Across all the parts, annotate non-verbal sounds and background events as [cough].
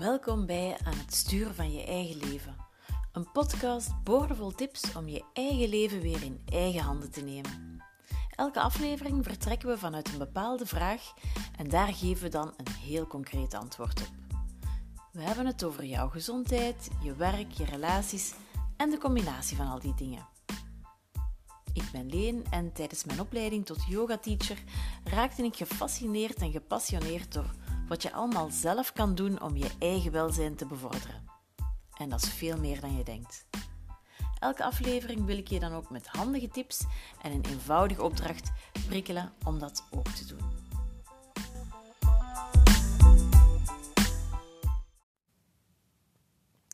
Welkom bij Aan het sturen van je eigen leven. Een podcast boordevol tips om je eigen leven weer in eigen handen te nemen. Elke aflevering vertrekken we vanuit een bepaalde vraag en daar geven we dan een heel concreet antwoord op. We hebben het over jouw gezondheid, je werk, je relaties en de combinatie van al die dingen. Ik ben Leen en tijdens mijn opleiding tot yoga-teacher raakte ik gefascineerd en gepassioneerd door wat je allemaal zelf kan doen om je eigen welzijn te bevorderen. En dat is veel meer dan je denkt. Elke aflevering wil ik je dan ook met handige tips en een eenvoudige opdracht prikkelen om dat ook te doen.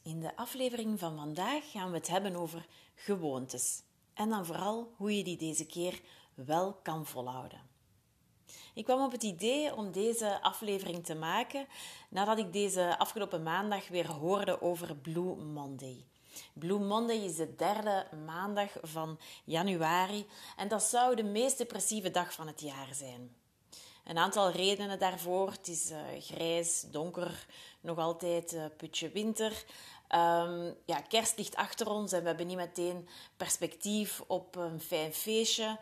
In de aflevering van vandaag gaan we het hebben over gewoontes. En dan vooral hoe je die deze keer wel kan volhouden. Ik kwam op het idee om deze aflevering te maken nadat ik deze afgelopen maandag weer hoorde over Blue Monday. Blue Monday is de derde maandag van januari en dat zou de meest depressieve dag van het jaar zijn. Een aantal redenen daarvoor. Het is uh, grijs, donker, nog altijd uh, putje winter. Um, ja, kerst ligt achter ons en we hebben niet meteen perspectief op een fijn feestje.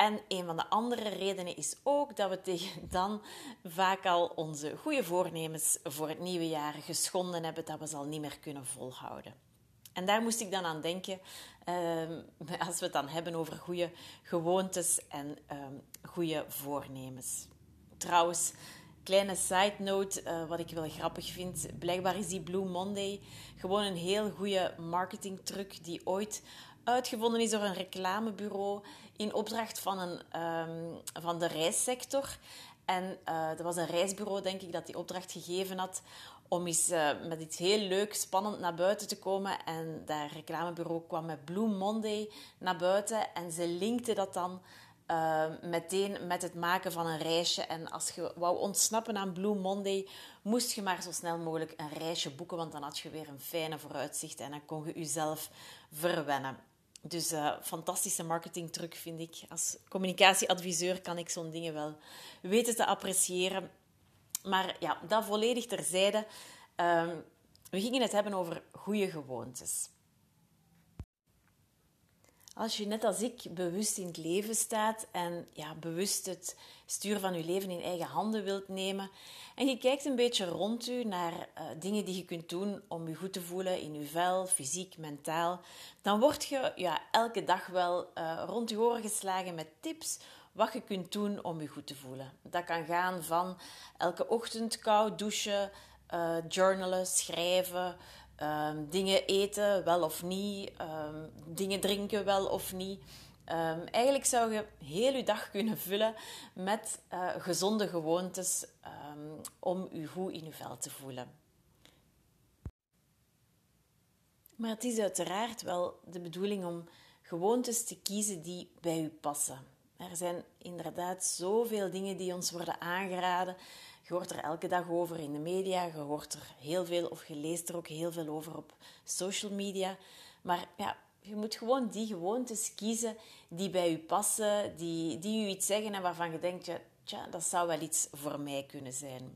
En een van de andere redenen is ook dat we tegen dan vaak al onze goede voornemens voor het nieuwe jaar geschonden hebben, dat we ze al niet meer kunnen volhouden. En daar moest ik dan aan denken ehm, als we het dan hebben over goede gewoontes en ehm, goede voornemens. Trouwens, kleine side note, uh, wat ik wel grappig vind. Blijkbaar is die Blue Monday gewoon een heel goede marketingtruc die ooit uitgevonden is door een reclamebureau in opdracht van, een, um, van de reissector. En uh, dat was een reisbureau, denk ik, dat die opdracht gegeven had om eens uh, met iets heel leuk, spannend naar buiten te komen. En dat reclamebureau kwam met Blue Monday naar buiten en ze linkte dat dan uh, meteen met het maken van een reisje. En als je wou ontsnappen aan Blue Monday, moest je maar zo snel mogelijk een reisje boeken, want dan had je weer een fijne vooruitzicht en dan kon je jezelf verwennen. Dus uh, fantastische marketingtruc vind ik. Als communicatieadviseur kan ik zo'n dingen wel weten te appreciëren. Maar ja, dat volledig terzijde. Uh, we gingen het hebben over goede gewoontes. Als je net als ik bewust in het leven staat en ja, bewust het stuur van je leven in eigen handen wilt nemen en je kijkt een beetje rond u naar uh, dingen die je kunt doen om je goed te voelen in je vel, fysiek, mentaal, dan word je ja, elke dag wel uh, rond je oren geslagen met tips wat je kunt doen om je goed te voelen. Dat kan gaan van elke ochtend koud douchen, uh, journalen, schrijven, um, dingen eten, wel of niet, um, dingen drinken, wel of niet. Um, eigenlijk zou je heel je dag kunnen vullen met uh, gezonde gewoontes om je goed in je vel te voelen. Maar het is uiteraard wel de bedoeling om gewoontes te kiezen die bij u passen. Er zijn inderdaad zoveel dingen die ons worden aangeraden je hoort er elke dag over in de media, je hoort er heel veel of je leest er ook heel veel over op social media. Maar ja, je moet gewoon die gewoontes kiezen die bij je passen, die, die je iets zeggen en waarvan je denkt, ja, tja, dat zou wel iets voor mij kunnen zijn.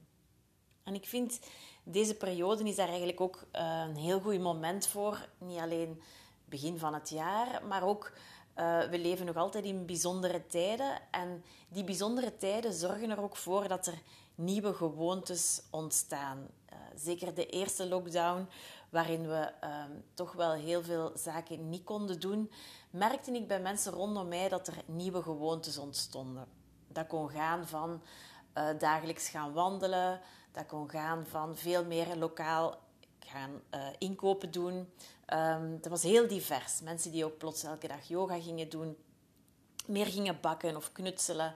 En ik vind deze periode is daar eigenlijk ook eh, een heel goed moment voor. Niet alleen begin van het jaar, maar ook uh, we leven nog altijd in bijzondere tijden. En die bijzondere tijden zorgen er ook voor dat er nieuwe gewoontes ontstaan. Uh, zeker de eerste lockdown, waarin we uh, toch wel heel veel zaken niet konden doen, merkte ik bij mensen rondom mij dat er nieuwe gewoontes ontstonden. Dat kon gaan van uh, dagelijks gaan wandelen, dat kon gaan van veel meer lokaal gaan uh, inkopen doen. Um, dat was heel divers. Mensen die ook plots elke dag yoga gingen doen, meer gingen bakken of knutselen.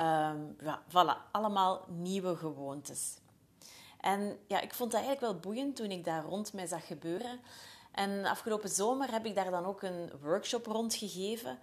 Um, ja, voilà, allemaal nieuwe gewoontes. En ja, ik vond dat eigenlijk wel boeiend toen ik daar rond mij zag gebeuren. En afgelopen zomer heb ik daar dan ook een workshop rondgegeven.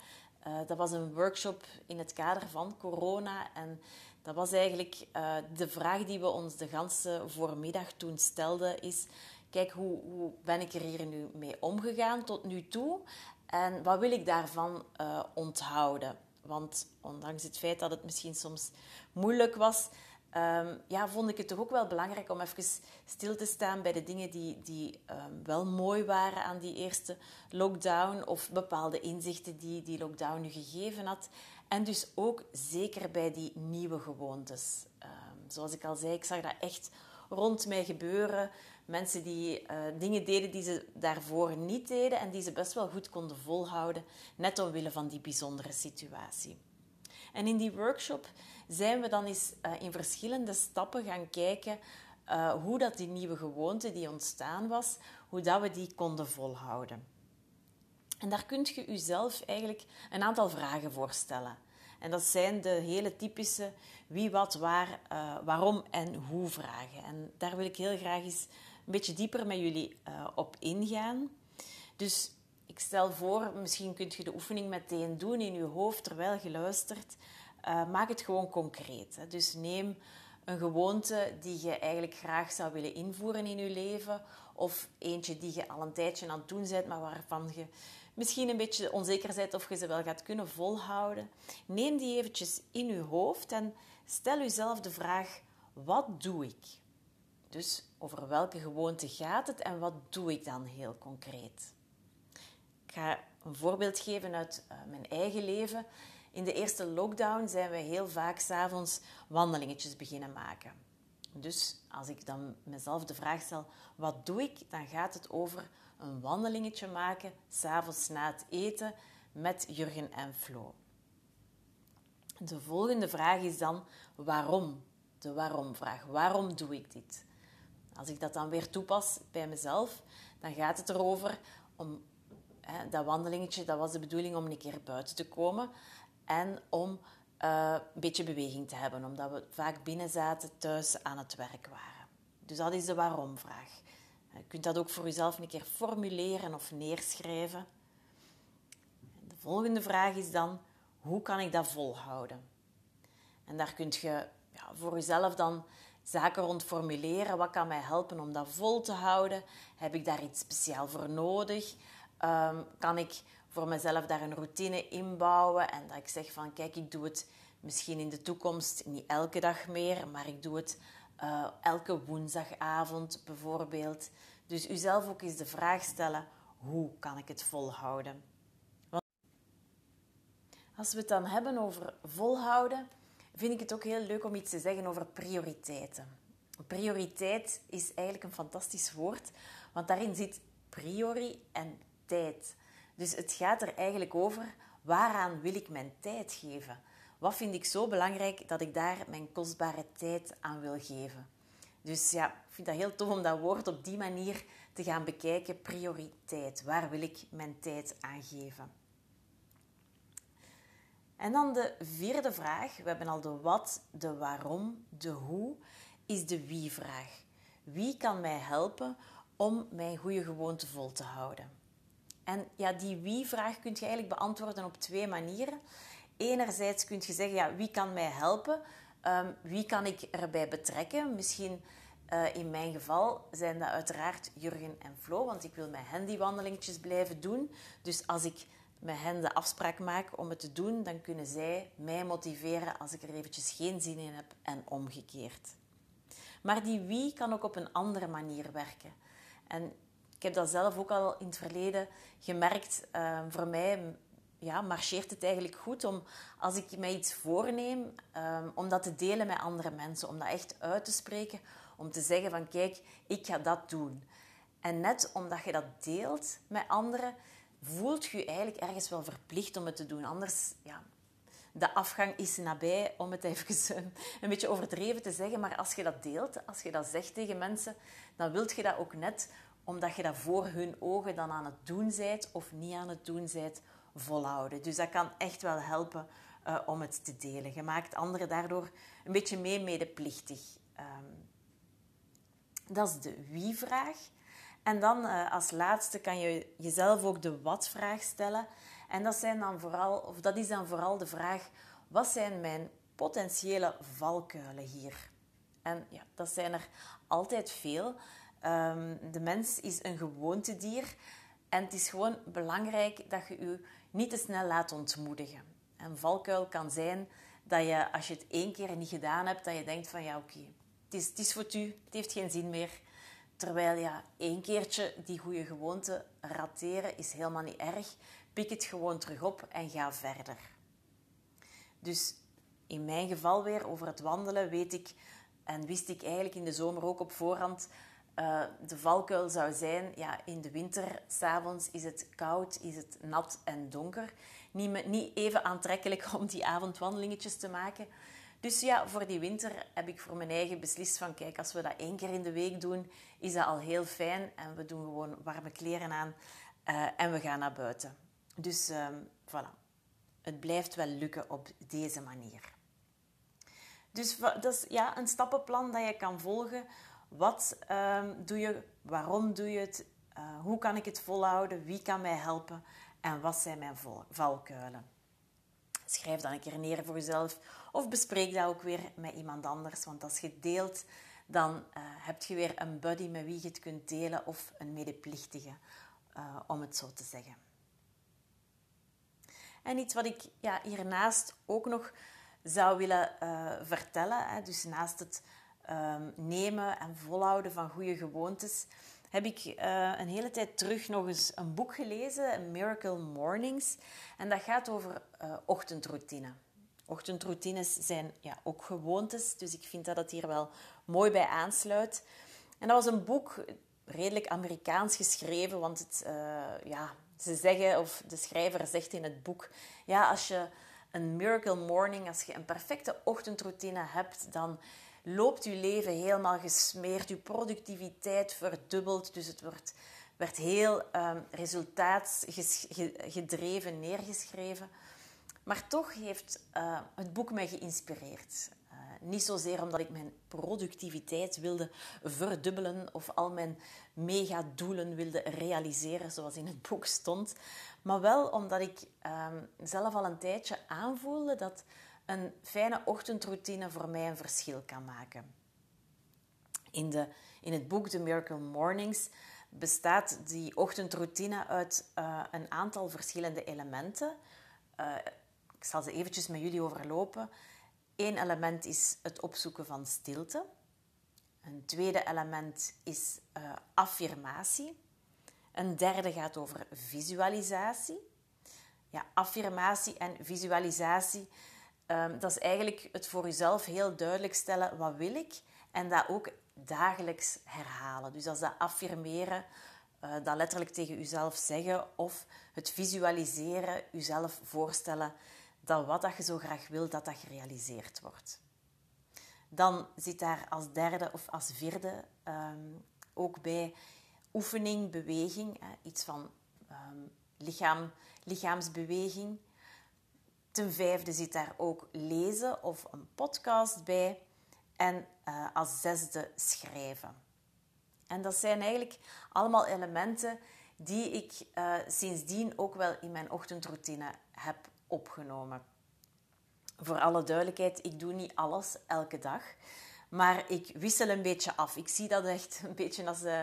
Uh, dat was een workshop in het kader van corona. En dat was eigenlijk uh, de vraag die we ons de ganse voormiddag toen stelden, is... Kijk, hoe, hoe ben ik er hier nu mee omgegaan tot nu toe? En wat wil ik daarvan uh, onthouden? Want ondanks het feit dat het misschien soms moeilijk was, um, ja, vond ik het toch ook wel belangrijk om even stil te staan bij de dingen die, die um, wel mooi waren aan die eerste lockdown of bepaalde inzichten die die lockdown nu gegeven had. En dus ook zeker bij die nieuwe gewoontes. Um, zoals ik al zei, ik zag dat echt rond mij gebeuren. Mensen die uh, dingen deden die ze daarvoor niet deden en die ze best wel goed konden volhouden, net omwille van die bijzondere situatie. En in die workshop zijn we dan eens uh, in verschillende stappen gaan kijken uh, hoe dat die nieuwe gewoonte die ontstaan was, hoe dat we die konden volhouden. En daar kunt je jezelf eigenlijk een aantal vragen voor stellen. En dat zijn de hele typische wie, wat, waar, waarom en hoe vragen. En daar wil ik heel graag eens een beetje dieper met jullie uh, op ingaan. Dus ik stel voor, misschien kunt je de oefening meteen doen in je hoofd terwijl je luistert. Uh, maak het gewoon concreet. Hè. Dus neem een gewoonte die je eigenlijk graag zou willen invoeren in je leven. Of eentje die je al een tijdje aan het doen bent, maar waarvan je misschien een beetje onzeker bent of je ze wel gaat kunnen volhouden. Neem die eventjes in je hoofd en stel jezelf de vraag: wat doe ik? Dus over welke gewoonte gaat het en wat doe ik dan heel concreet? Ik ga een voorbeeld geven uit uh, mijn eigen leven. In de eerste lockdown zijn we heel vaak s'avonds wandelingetjes beginnen maken. Dus als ik dan mezelf de vraag stel, wat doe ik? Dan gaat het over een wandelingetje maken, s'avonds na het eten, met Jurgen en Flo. De volgende vraag is dan, waarom? De waarom-vraag. Waarom doe ik dit? Als ik dat dan weer toepas bij mezelf, dan gaat het erover om hè, dat wandelingetje, dat was de bedoeling om een keer buiten te komen en om uh, een beetje beweging te hebben, omdat we vaak binnen zaten, thuis aan het werk waren. Dus dat is de waarom-vraag. Je kunt dat ook voor jezelf een keer formuleren of neerschrijven. De volgende vraag is dan, hoe kan ik dat volhouden? En daar kun je ja, voor jezelf dan zaken rond formuleren. Wat kan mij helpen om dat vol te houden? Heb ik daar iets speciaal voor nodig? Um, kan ik voor mezelf daar een routine inbouwen en dat ik zeg van kijk, ik doe het misschien in de toekomst niet elke dag meer, maar ik doe het uh, elke woensdagavond bijvoorbeeld. Dus uzelf ook eens de vraag stellen: hoe kan ik het volhouden? Want als we het dan hebben over volhouden, vind ik het ook heel leuk om iets te zeggen over prioriteiten. Prioriteit is eigenlijk een fantastisch woord, want daarin zit priori en tijd. Dus het gaat er eigenlijk over waaraan wil ik mijn tijd geven? Wat vind ik zo belangrijk dat ik daar mijn kostbare tijd aan wil geven? Dus ja, ik vind dat heel tof om dat woord op die manier te gaan bekijken. Prioriteit. Waar wil ik mijn tijd aan geven? En dan de vierde vraag. We hebben al de wat, de waarom, de hoe. Is de wie-vraag. Wie kan mij helpen om mijn goede gewoonte vol te houden? En ja, die wie-vraag kun je eigenlijk beantwoorden op twee manieren. Enerzijds kun je zeggen, ja, wie kan mij helpen? Um, wie kan ik erbij betrekken? Misschien uh, in mijn geval zijn dat uiteraard Jurgen en Flo, want ik wil die wandelingetjes blijven doen. Dus als ik met hen de afspraak maak om het te doen, dan kunnen zij mij motiveren als ik er eventjes geen zin in heb en omgekeerd. Maar die wie kan ook op een andere manier werken. En ik heb dat zelf ook al in het verleden gemerkt. Uh, voor mij ja, marcheert het eigenlijk goed om, als ik mij iets voorneem, um, om dat te delen met andere mensen. Om dat echt uit te spreken. Om te zeggen van, kijk, ik ga dat doen. En net omdat je dat deelt met anderen, voelt je eigenlijk ergens wel verplicht om het te doen. Anders, ja, de afgang is nabij, om het even een beetje overdreven te zeggen. Maar als je dat deelt, als je dat zegt tegen mensen, dan wilt je dat ook net omdat je dat voor hun ogen dan aan het doen bent of niet aan het doen bent, volhouden. Dus dat kan echt wel helpen uh, om het te delen. Je maakt anderen daardoor een beetje mee medeplichtig. Um, dat is de wie-vraag. En dan uh, als laatste kan je jezelf ook de wat-vraag stellen. En dat, zijn dan vooral, of dat is dan vooral de vraag: wat zijn mijn potentiële valkuilen hier? En ja, dat zijn er altijd veel. Um, de mens is een gewoontedier en het is gewoon belangrijk dat je je niet te snel laat ontmoedigen. Een valkuil kan zijn dat je als je het één keer niet gedaan hebt, dat je denkt van ja oké, is, het is voor u, het heeft geen zin meer. Terwijl ja, één keertje die goede gewoonte rateren is helemaal niet erg. Pik het gewoon terug op en ga verder. Dus in mijn geval weer over het wandelen weet ik en wist ik eigenlijk in de zomer ook op voorhand uh, de valkuil zou zijn, ja, in de winter, s'avonds is het koud, is het nat en donker. Niet, niet even aantrekkelijk [laughs] om die avondwandelingetjes te maken. Dus ja, voor die winter heb ik voor mijn eigen beslist van, kijk, als we dat één keer in de week doen, is dat al heel fijn. En we doen gewoon warme kleren aan uh, en we gaan naar buiten. Dus um, voilà, het blijft wel lukken op deze manier. Dus dat is ja, een stappenplan dat je kan volgen wat um, doe je? Waarom doe je het? Uh, hoe kan ik het volhouden? Wie kan mij helpen? En wat zijn mijn valkuilen? Schrijf dan een keer neer voor jezelf of bespreek dat ook weer met iemand anders. Want als je deelt, dan uh, heb je weer een buddy met wie je het kunt delen of een medeplichtige, uh, om het zo te zeggen. En iets wat ik ja, hiernaast ook nog zou willen uh, vertellen, hè, dus naast het um, nemen en volhouden van goede gewoontes, heb ik uh, een hele tijd terug nog eens een boek gelezen, Miracle Mornings. En dat gaat over uh, ochtendroutine. Ochtendroutines zijn ja, ook gewoontes, dus ik vind dat het hier wel mooi bij aansluit. En dat was een boek, redelijk Amerikaans geschreven, want het, uh, ja, ze zeggen, of de schrijver zegt in het boek, ja, als je een miracle morning, als je een perfecte ochtendroutine hebt, dan loopt uw leven helemaal gesmeerd, uw productiviteit verdubbelt, dus het wordt, werd heel um, resultaatgedreven neergeschreven. Maar toch heeft uh, het boek mij geïnspireerd. Uh, niet zozeer omdat ik mijn productiviteit wilde verdubbelen of al mijn megadoelen wilde realiseren, zoals in het boek stond, maar wel omdat ik um, zelf al een tijdje aanvoelde dat een fijne ochtendroutine voor mij een verschil kan maken. In, de, in het boek The Miracle Mornings bestaat die ochtendroutine uit uh, een aantal verschillende elementen. Uh, ik zal ze eventjes met jullie overlopen. Eén element is het opzoeken van stilte. Een tweede element is uh, affirmatie. Een derde gaat over visualisatie. Ja, affirmatie en visualisatie Um, dat is eigenlijk het voor jezelf heel duidelijk stellen, wat wil ik? En dat ook dagelijks herhalen. Dus als dat affirmeren, uh, dat letterlijk tegen jezelf zeggen of het visualiseren, jezelf voorstellen dat wat dat je zo graag wil, dat dat gerealiseerd wordt. Dan zit daar als derde of als vierde um, ook bij oefening, beweging, iets van um, lichaam, lichaamsbeweging. Ten vijfde zit daar ook lezen of een podcast bij. En uh, als zesde schrijven. En dat zijn eigenlijk allemaal elementen die ik uh, sindsdien ook wel in mijn ochtendroutine heb opgenomen. Voor alle duidelijkheid, ik doe niet alles elke dag. Maar ik wissel een beetje af. Ik zie dat echt een beetje als... Uh,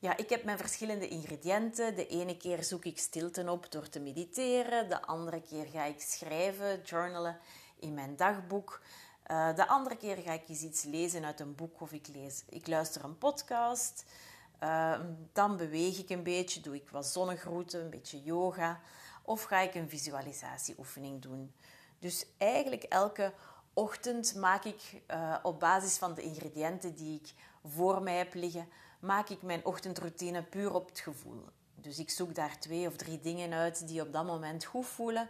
ja, ik heb mijn verschillende ingrediënten. De ene keer zoek ik stilte op door te mediteren. De andere keer ga ik schrijven, journalen in mijn dagboek. Uh, de andere keer ga ik eens iets lezen uit een boek of ik, lees, ik luister een podcast. Uh, dan beweeg ik een beetje, doe ik wat zonnegroeten, een beetje yoga. Of ga ik een visualisatieoefening doen. Dus eigenlijk elke ochtend maak ik uh, op basis van de ingrediënten die ik voor mij heb liggen maak ik mijn ochtendroutine puur op het gevoel. Dus ik zoek daar twee of drie dingen uit die op dat moment goed voelen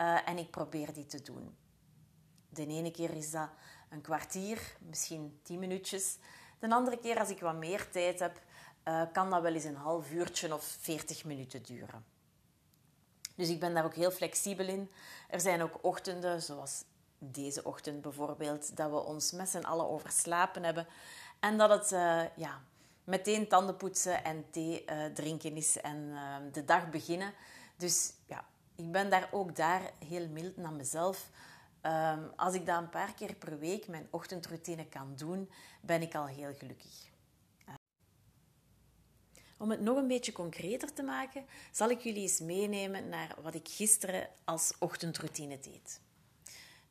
uh, en ik probeer die te doen. De ene keer is dat een kwartier, misschien tien minuutjes. De andere keer, als ik wat meer tijd heb, uh, kan dat wel eens een half uurtje of veertig minuten duren. Dus ik ben daar ook heel flexibel in. Er zijn ook ochtenden, zoals deze ochtend bijvoorbeeld, dat we ons met z'n allen overslapen hebben. En dat het uh, ja, meteen tanden poetsen en thee uh, drinken is en uh, de dag beginnen. Dus ja, ik ben daar ook daar heel mild naar mezelf. Um, als ik dat een paar keer per week mijn ochtendroutine kan doen, ben ik al heel gelukkig. Uh. Om het nog een beetje concreter te maken, zal ik jullie eens meenemen naar wat ik gisteren als ochtendroutine deed.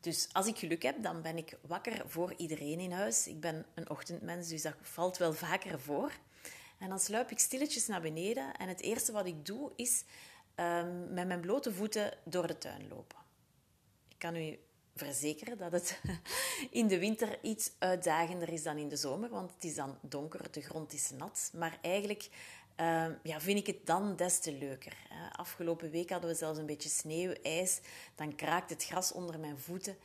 Dus als ik geluk heb, dan ben ik wakker voor iedereen in huis. Ik ben een ochtendmens, dus dat valt wel vaker voor. En dan sluip ik stilletjes naar beneden. En het eerste wat ik doe, is um, met mijn blote voeten door de tuin lopen. Ik kan u verzekeren dat het [laughs] in de winter iets uitdagender is dan in de zomer, want het is dan donker, de grond is nat. Maar eigenlijk uh, ja, vind ik het dan des te leuker. Afgelopen week hadden we zelfs een beetje sneeuw, ijs. Dan kraakt het gras onder mijn voeten.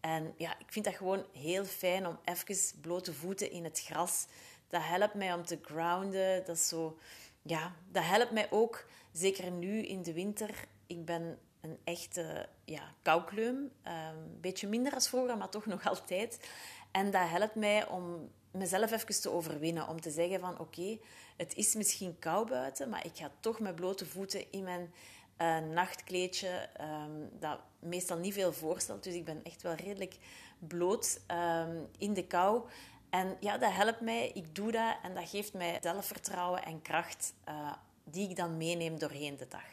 En ja, ik vind dat gewoon heel fijn om even blote voeten in het gras. Dat helpt mij om te grounden. Dat, is zo, ja, dat helpt mij ook, zeker nu in de winter. Ik ben een echte ja, koukleum. Ehm, een beetje minder als vroeger, maar toch nog [laughs] altijd. En dat helpt mij om mezelf even te overwinnen. Om te zeggen van oké, het is misschien koud buiten, maar ik ga toch met blote voeten in mijn uh, nachtkleedje. Um, dat meestal niet veel voorstelt. Dus ik ben echt wel redelijk bloot um, in de kou. En ja, dat helpt mij. Ik doe dat en dat geeft mij zelfvertrouwen en kracht uh, die ik dan meeneem doorheen de dag.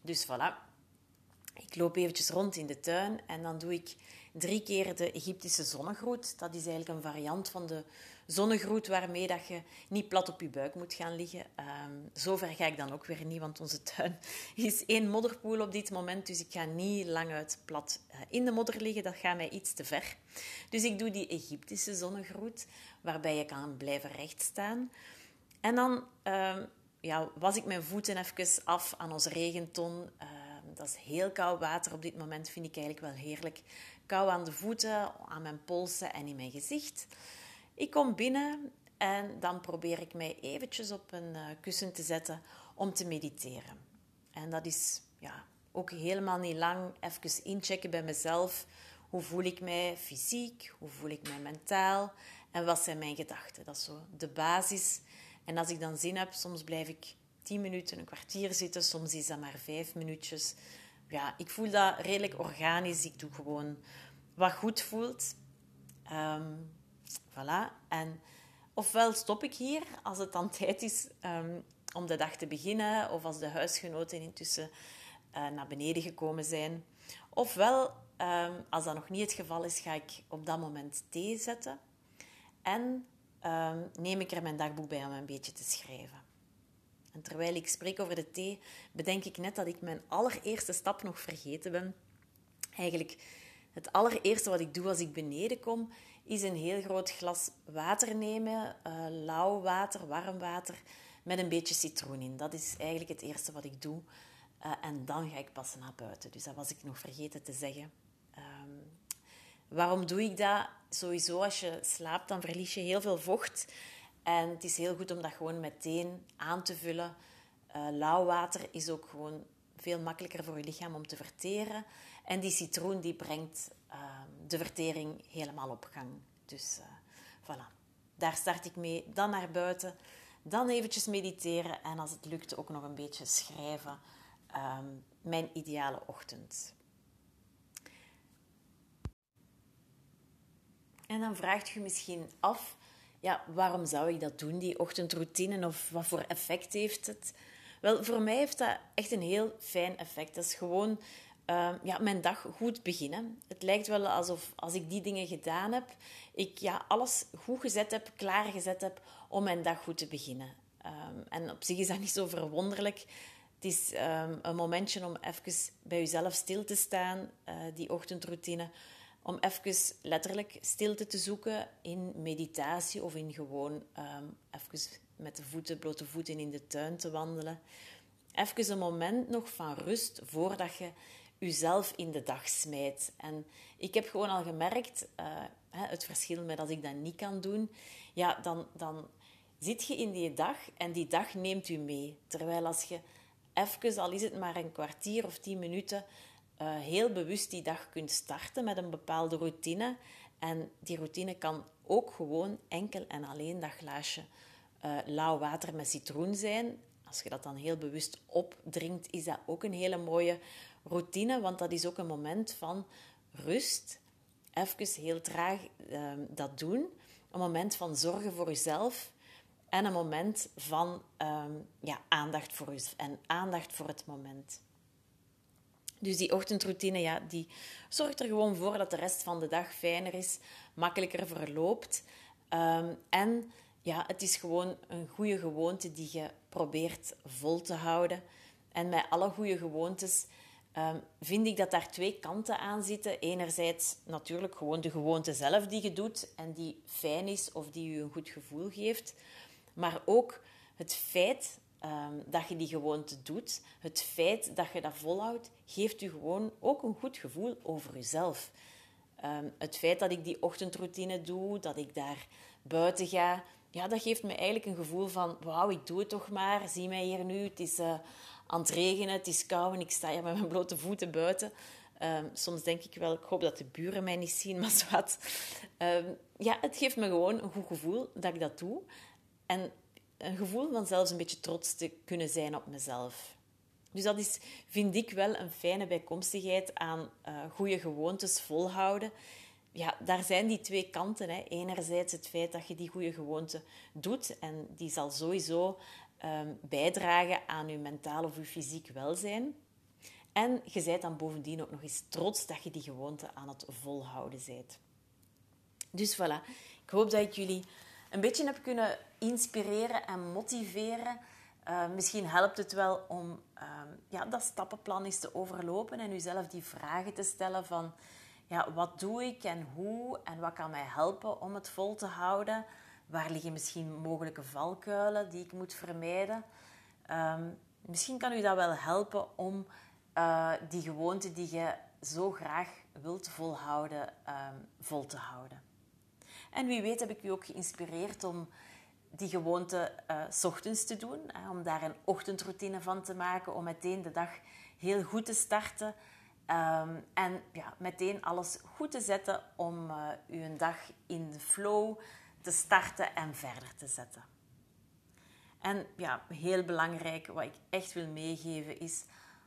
Dus voilà. Ik loop eventjes rond in de tuin en dan doe ik drie keer de Egyptische zonnegroet. Dat is eigenlijk een variant van de zonnegroet waarmee dat je niet plat op je buik moet gaan liggen. Um, zover ga ik dan ook weer niet, want onze tuin [laughs] is één modderpoel op dit moment. Dus ik ga niet lang uit plat uh, in de modder liggen. Dat gaat mij iets te ver. Dus ik doe die Egyptische zonnegroet, waarbij je kan blijven rechtstaan. En dan um, ja, was ik mijn voeten even af aan ons regenton. Uh, dat is heel koud water op dit moment, vind ik eigenlijk wel heerlijk. Kou aan de voeten, aan mijn polsen en in mijn gezicht. Ik kom binnen en dan probeer ik mij eventjes op een uh, kussen te zetten om te mediteren. En dat is ja, ook helemaal niet lang. Even inchecken bij mezelf. Hoe voel ik mij fysiek? Hoe voel ik mij mentaal? En wat zijn mijn gedachten? Dat is zo de basis. En als ik dan zin heb, soms blijf ik tien minuten, een kwartier zitten. Soms is dat maar vijf minuutjes. Ja, ik voel dat redelijk organisch. Ik doe gewoon wat goed voelt. Um, voilà. En ofwel stop ik hier als het dan tijd is um, om de dag te beginnen, of als de huisgenoten intussen uh, naar beneden gekomen zijn. Ofwel, um, als dat nog niet het geval is, ga ik op dat moment thee zetten en neem ik er mijn dagboek bij om een beetje te schrijven. En terwijl ik spreek over de thee, bedenk ik net dat ik mijn allereerste stap nog vergeten ben. Eigenlijk, het allereerste wat ik doe als ik beneden kom, is een heel groot glas water nemen. Uh, lauw water, warm water, met een beetje citroen in. Dat is eigenlijk het eerste wat ik doe. Uh, en dan ga ik pas naar buiten. Dus dat was ik nog vergeten te zeggen. Um, waarom doe ik dat? Sowieso, als je slaapt, dan verlies je heel veel vocht. En het is heel goed om dat gewoon meteen aan te vullen. Uh, lauw water is ook gewoon veel makkelijker voor je lichaam om te verteren. En die citroen die brengt de vertering helemaal op gang. Dus uh, voilà, daar start ik mee. Dan naar buiten, dan eventjes mediteren en als het lukt ook nog een beetje schrijven. Um, mijn ideale ochtend. En dan vraagt je misschien af ja, waarom zou ik dat doen, die ochtendroutine, of wat voor effect heeft het? Wel, voor mij heeft dat echt een heel fijn effect. Dat is gewoon uh, ja, mijn dag goed beginnen. Het lijkt wel alsof als ik die dingen gedaan heb, ik ja, alles goed gezet heb, klaargezet heb om mijn dag goed te beginnen. Um, en op zich is dat niet zo verwonderlijk. Het is um, een momentje om even bij jezelf stil te staan, uh, die ochtendroutine om even letterlijk stilte te zoeken in meditatie of in gewoon even met de voeten, blote voeten in de tuin te wandelen. Even een moment nog van rust voordat je jezelf in de dag smijt. En ik heb gewoon al gemerkt, uh, het verschil met als ik dat niet kan doen, ja, dan, dan zit je in die dag en die dag neemt u mee. Terwijl als je even, al is het maar een kwartier of tien minuten, uh, heel bewust die dag kunt starten met een bepaalde routine. En die routine kan ook gewoon enkel en alleen dat glaasje uh, lauw water met citroen zijn. Als je dat dan heel bewust opdrinkt, is dat ook een hele mooie routine, want dat is ook een moment van rust. Even heel traag uh, dat doen. Een moment van zorgen voor jezelf. En een moment van um, ja, aandacht voor jezelf en aandacht voor het moment. Dus die ochtendroutine, ja, die zorgt er gewoon voor dat de rest van de dag fijner is, makkelijker verloopt. Ehm, en ja, het is gewoon een goede gewoonte die je probeert vol te houden. En met alle goede gewoontes um, vind ik dat daar twee kanten aan zitten. Enerzijds natuurlijk gewoon de gewoonte zelf die je doet en die fijn is of die je een goed gevoel geeft. Maar ook het feit Ehm, dat je die gewoonte doet, het feit dat je dat volhoudt, geeft u gewoon ook een goed gevoel over jezelf. Ehm, het feit dat ik die ochtendroutine doe, dat ik daar buiten ga, ja, dat geeft me eigenlijk een gevoel van: wauw, ik doe het toch maar. Zie mij hier nu, het is uh, aan het regenen, het is koud en ik sta hier met mijn blote voeten buiten. Ehm, soms denk ik wel, ik hoop dat de buren mij niet zien, [laughs] maar zwart. ja, het geeft me gewoon een goed gevoel dat ik dat doe. En een gevoel van zelfs een beetje trots te kunnen zijn op mezelf. Dus dat is, vind ik wel, een fijne bijkomstigheid aan uh, goede gewoontes volhouden. Ja, daar zijn die twee kanten. Hè. Enerzijds het feit dat je die goede gewoonte doet en die zal sowieso um, bijdragen aan je mentaal of je fysiek welzijn. En je bent dan bovendien ook nog eens trots dat je die gewoonte aan het volhouden bent. Dus voilà, ik hoop dat ik jullie een beetje heb kunnen inspireren en motiveren. Uh, misschien helpt het wel om uh, ja, dat stappenplan eens te overlopen en uzelf die vragen te stellen van ja, wat doe ik en hoe en wat kan mij helpen om het vol te houden? Waar liggen misschien mogelijke valkuilen die ik moet vermijden? Uh, misschien kan u dat wel helpen om uh, die gewoonte die je zo graag wilt volhouden, ehm, vol te houden. En wie weet heb ik u ook geïnspireerd om die gewoonte uh, s ochtends te doen. Hè, om daar een ochtendroutine van te maken. Om meteen de dag heel goed te starten. Um, en ja, meteen alles goed te zetten om uh, uw dag in de flow te starten en verder te zetten. En ja, heel belangrijk, wat ik echt wil meegeven is...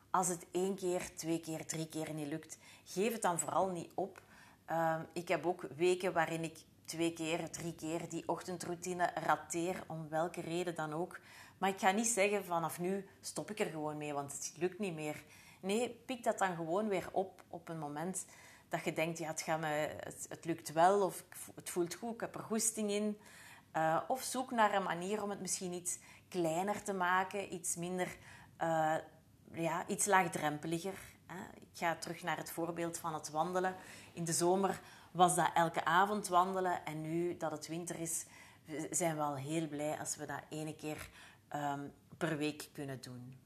Als het één keer, twee keer, drie keer niet lukt, geef het dan vooral niet op. Um, ik heb ook weken waarin ik twee keer, drie keer die ochtendroutine rateer, om welke reden dan ook. Maar ik ga niet zeggen vanaf nu stop ik er gewoon mee, want het lukt niet meer. Nee, pik dat dan gewoon weer op op een moment dat je denkt, ja, het, gaat me, het, lukt wel of het voelt goed, ik heb er goesting in. Uh, of zoek naar een manier om het misschien iets kleiner te maken, iets minder, uh, ja, iets laagdrempeliger. Hè. Ik ga terug naar het voorbeeld van het wandelen. In de zomer was dat elke avond wandelen. En nu dat het winter is, zijn we al heel blij als we dat ene keer um, per week kunnen doen.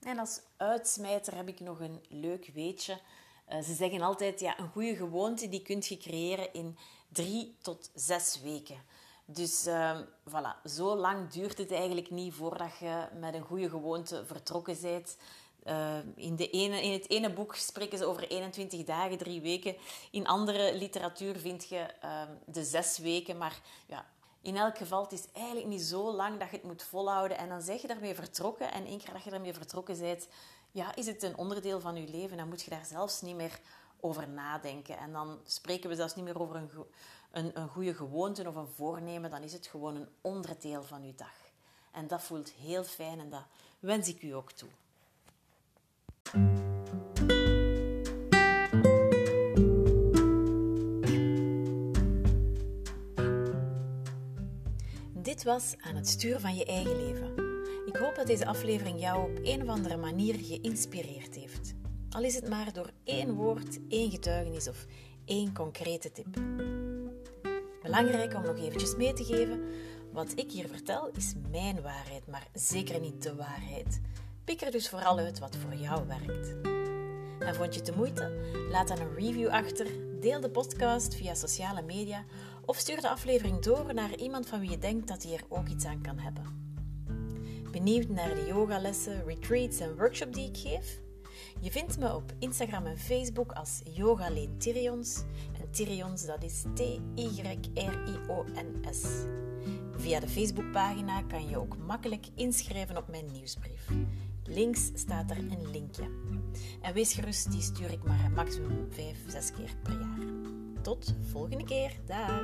En als uitsmijter heb ik nog een leuk weetje. Uh, ze zeggen altijd, ja, een goede gewoonte die kun je creëren in drie tot zes weken. Dus uh, voilà, zo lang duurt het eigenlijk niet voordat je met een goede gewoonte vertrokken bent. Uh, in, de ene, in het ene boek spreken ze over 21 dagen, drie weken. In andere literatuur vind je uh, de zes weken. Maar ja, in elk geval, het is eigenlijk niet zo lang dat je het moet volhouden. En dan zeg je daarmee vertrokken. En één keer dat je daarmee vertrokken bent, ja, is het een onderdeel van je leven. Dan moet je daar zelfs niet meer over nadenken. En dan spreken we zelfs niet meer over een, een, een goede gewoonte of een voornemen. Dan is het gewoon een onderdeel van je dag. En dat voelt heel fijn en dat wens ik u ook toe. Dit was aan het sturen van je eigen leven. Ik hoop dat deze aflevering jou op een of andere manier geïnspireerd heeft. Al is het maar door één woord, één getuigenis of één concrete tip. Belangrijk om nog eventjes mee te geven: wat ik hier vertel is mijn waarheid, maar zeker niet de waarheid. Pik er dus vooral uit wat voor jou werkt. En vond je het de moeite? Laat dan een review achter, deel de podcast via sociale media of stuur de aflevering door naar iemand van wie je denkt dat hij er ook iets aan kan hebben. Benieuwd naar de yogalessen, retreats en workshops die ik geef? Je vindt me op Instagram en Facebook als Yogaleen Tyrions. En Tyrions, dat is T-Y-R-I-O-N-S. Via de Facebookpagina kan je ook makkelijk inschrijven op mijn nieuwsbrief. Links staat er een linkje. En wees gerust, die stuur ik maar maximum 5, 6 keer per jaar tot volgende keer. Dag!